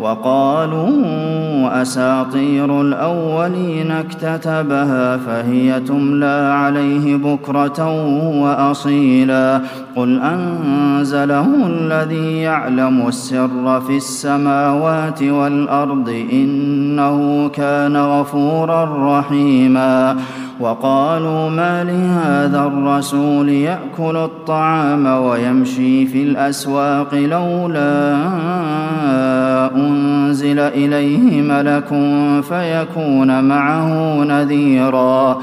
وقالوا أساطير الأولين اكتتبها فهي تملى عليه بكرة وأصيلا قل أنزله الذي يعلم السر في السماوات والأرض إنه كان غفورا رحيما وقالوا ما لهذا الرسول يأكل الطعام ويمشي في الأسواق لولا أنزل إليه ملك فيكون معه نذيرا.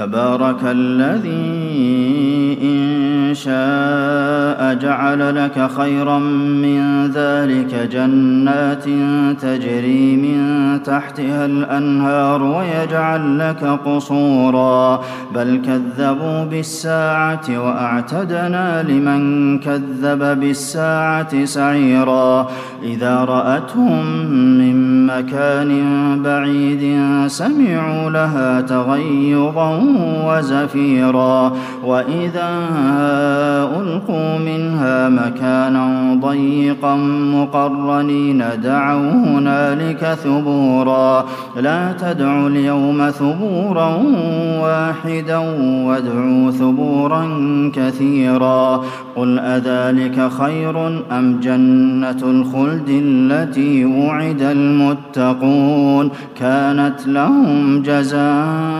تبارك الذي إن شاء جعل لك خيرا من ذلك جنات تجري من تحتها الأنهار ويجعل لك قصورا. بل كذبوا بالساعة وأعتدنا لمن كذب بالساعة سعيرا. إذا رأتهم من مكان بعيد سمعوا لها تغيظا وزفيرا وإذا ألقوا منها مكانا ضيقا مقرنين دعوا هنالك ثبورا لا تدعوا اليوم ثبورا واحدا وادعوا ثبورا كثيرا قل أذلك خير أم جنة الخلد التي وعد المتقون كانت لهم جزاء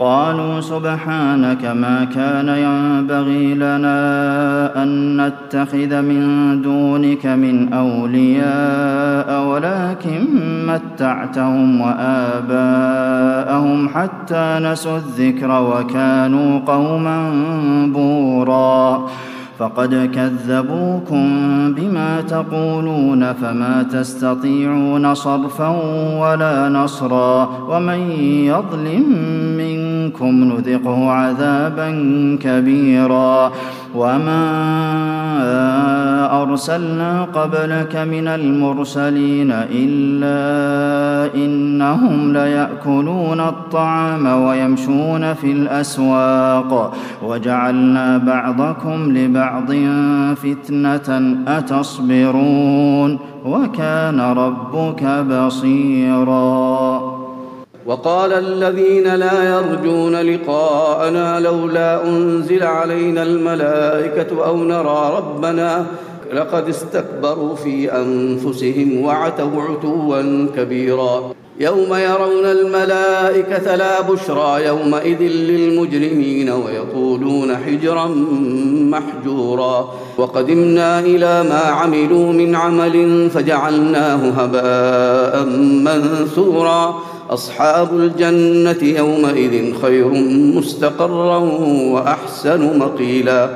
قالوا سبحانك ما كان ينبغي لنا أن نتخذ من دونك من أولياء ولكن متعتهم وآباءهم حتى نسوا الذكر وكانوا قوما بورا. فقد كذبوكم بما تقولون فما تستطيعون صرفا ولا نصرا. ومن يظلم منكم نذقه عذابا كبيرا. وما أرسلنا قبلك من المرسلين إلا إنهم ليأكلون الطعام ويمشون في الأسواق. وجعلنا بعضكم لبعض فتنة أتصبرون؟ وكان ربك بصيراً. وقال الذين لا يرجون لقاءنا لولا أنزل علينا الملائكة أو نرى ربنا لقد استكبروا في أنفسهم وعتوا عتوا كبيرا. يوم يرون الملائكة لا بشرى يومئذ للمجرمين ويقولون حجرا محجورا. وقدمنا إلى ما عملوا من عمل فجعلناه هباء منثورا. أصحاب الجنة يومئذ خير مستقرا وأحسن مقيلا.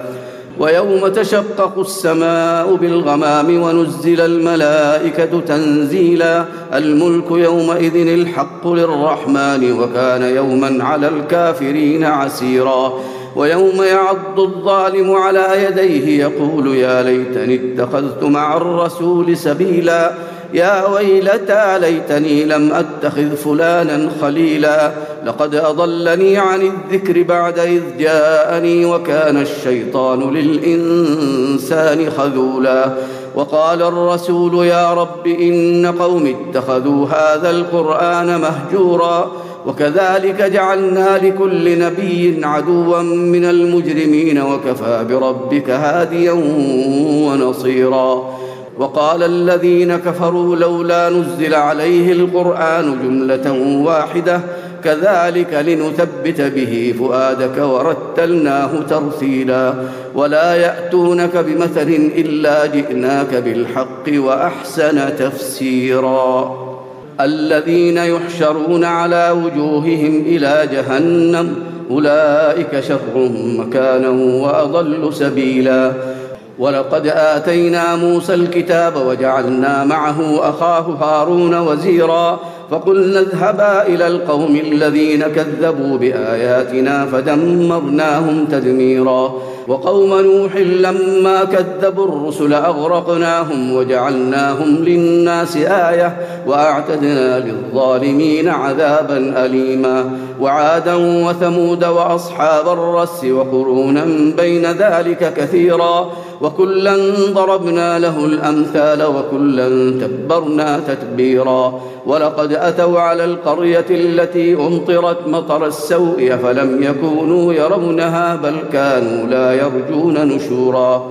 ويوم تشقق السماء بالغمام ونزل الملائكة تنزيلا. الملك يومئذ الحق للرحمن وكان يوما على الكافرين عسيرا. ويوم يعض الظالم على يديه يقول يا ليتني اتخذت مع الرسول سبيلا. يا ويلتى ليتني لم أتخذ فلانا خليلا. لقد أضلني عن الذكر بعد إذ جاءني وكان الشيطان للإنسان خذولا. وقال الرسول يا رب إن قوم اتخذوا هذا القرآن مهجورا. وكذلك جعلنا لكل نبي عدوا من المجرمين وكفى بربك هاديا ونصيرا. وقال الذين كفروا لولا نزل عليه القرآن جملة واحدة كذلك لنثبت به فؤادك ورتلناه ترتيلا. ولا يأتونك بمثل إلا جئناك بالحق وأحسن تفسيرا. الذين يحشرون على وجوههم إلى جهنم أولئك شر مكانا وأضل سبيلا. ولقد آتينا موسى الكتاب وجعلنا معه أخاه هارون وزيرا فقلنا اذهبا إلى القوم الذين كذبوا بآياتنا فدمرناهم تدميرا وقوم نوح لما كذبوا الرسل أغرقناهم وجعلناهم للناس آية وأعتدنا للظالمين عذابا أليما وعادا وثمود وأصحاب الرس وقرونا بين ذلك كثيرا وكلا ضربنا له الأمثال وكلا تبرنا تتبيرا. ولقد أتوا على القرية التي أمطرت مطر السوء فلم يكونوا يرونها بل كانوا لا يرجون نشورا.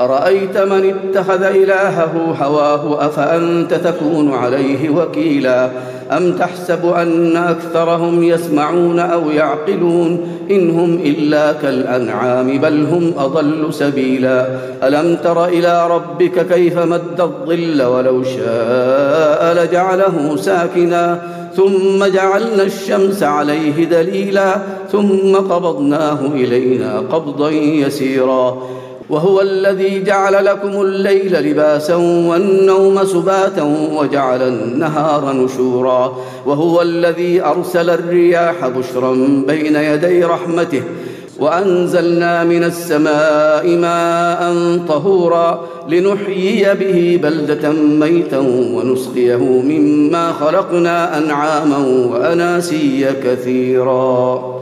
أرأيت من اتخذ إلهه هواه أفأنت تكون عليه وكيلا أم تحسب أن أكثرهم يسمعون أو يعقلون إن هم إلا كالأنعام بل هم أضل سبيلا ألم تر إلى ربك كيف مد الظل ولو شاء لجعله ساكنا ثم جعلنا الشمس عليه دليلا ثم قبضناه إلينا قبضا يسيرا وهو الذي جعل لكم الليل لباسا والنوم سباتا وجعل النهار نشورا وهو الذي أرسل الرياح بشرا بين يدي رحمته وأنزلنا من السماء ماء طهورا لنحيي به بلدة ميتا ونسقيه مما خلقنا أنعاما وأناسيا كثيرا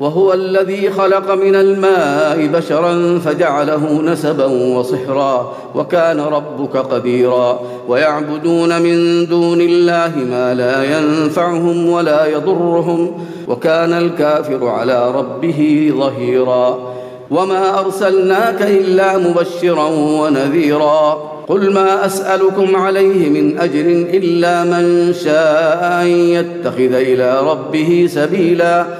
وهو الذي خلق من الماء بشرا فجعله نسبا وصهرا وكان ربك قديرا. ويعبدون من دون الله ما لا ينفعهم ولا يضرهم وكان الكافر على ربه ظهيرا. وما أرسلناك إلا مبشرا ونذيرا. قل ما أسألكم عليه من أجر إلا من شاء أن يتخذ إلى ربه سبيلا.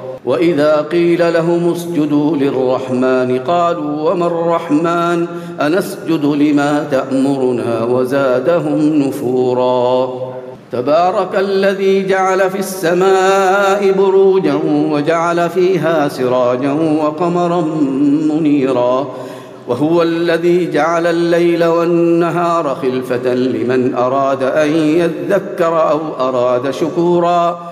وإذا قيل لهم اسجدوا للرحمن قالوا وما الرحمن؟ أنسجد لما تأمرنا وزادهم نفورا. تبارك الذي جعل في السماء بروجا وجعل فيها سراجا وقمرا منيرا. وهو الذي جعل الليل والنهار خلفة لمن أراد أن يذكر أو أراد شكورا.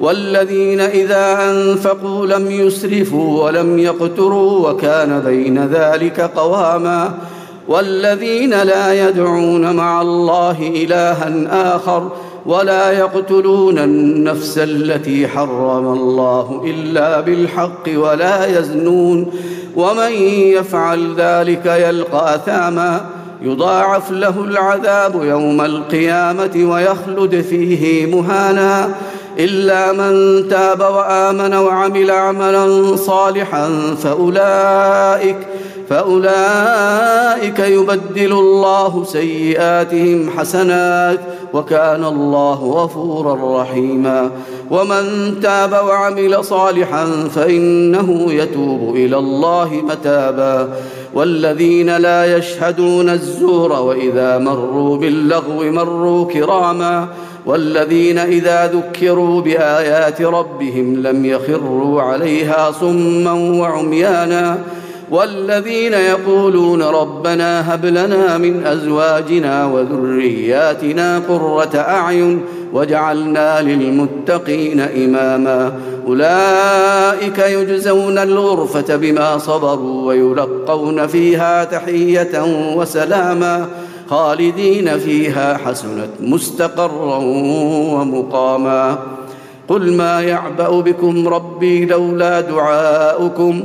والذين إذا أنفقوا لم يسرفوا ولم يقتروا وكان بين ذلك قواما والذين لا يدعون مع الله إلها آخر ولا يقتلون النفس التي حرم الله إلا بالحق ولا يزنون ومن يفعل ذلك يلقى أثاما يضاعف له العذاب يوم القيامة ويخلد فيه مهانا إلا من تاب وآمن وعمل عملا صالحا فاولئك فأولئك يبدل الله سيئاتهم حسنات وكان الله غفورا رحيما. ومن تاب وعمل صالحا فإنه يتوب إلى الله متابا. والذين لا يشهدون الزور وإذا مروا باللغو مروا كراما. والذين إذا ذكروا بآيات ربهم لم يخروا عليها صما وعميانا. والذين يقولون ربنا هب لنا من أزواجنا وذرياتنا قرة أعين وجعلنا للمتقين إماما. أولئك يجزون الغرفة بما صبروا ويلقون فيها تحية وسلاما خالدين فيها حسنت مستقرا ومقاما. قل ما يعبأ بكم ربي لولا دعاؤكم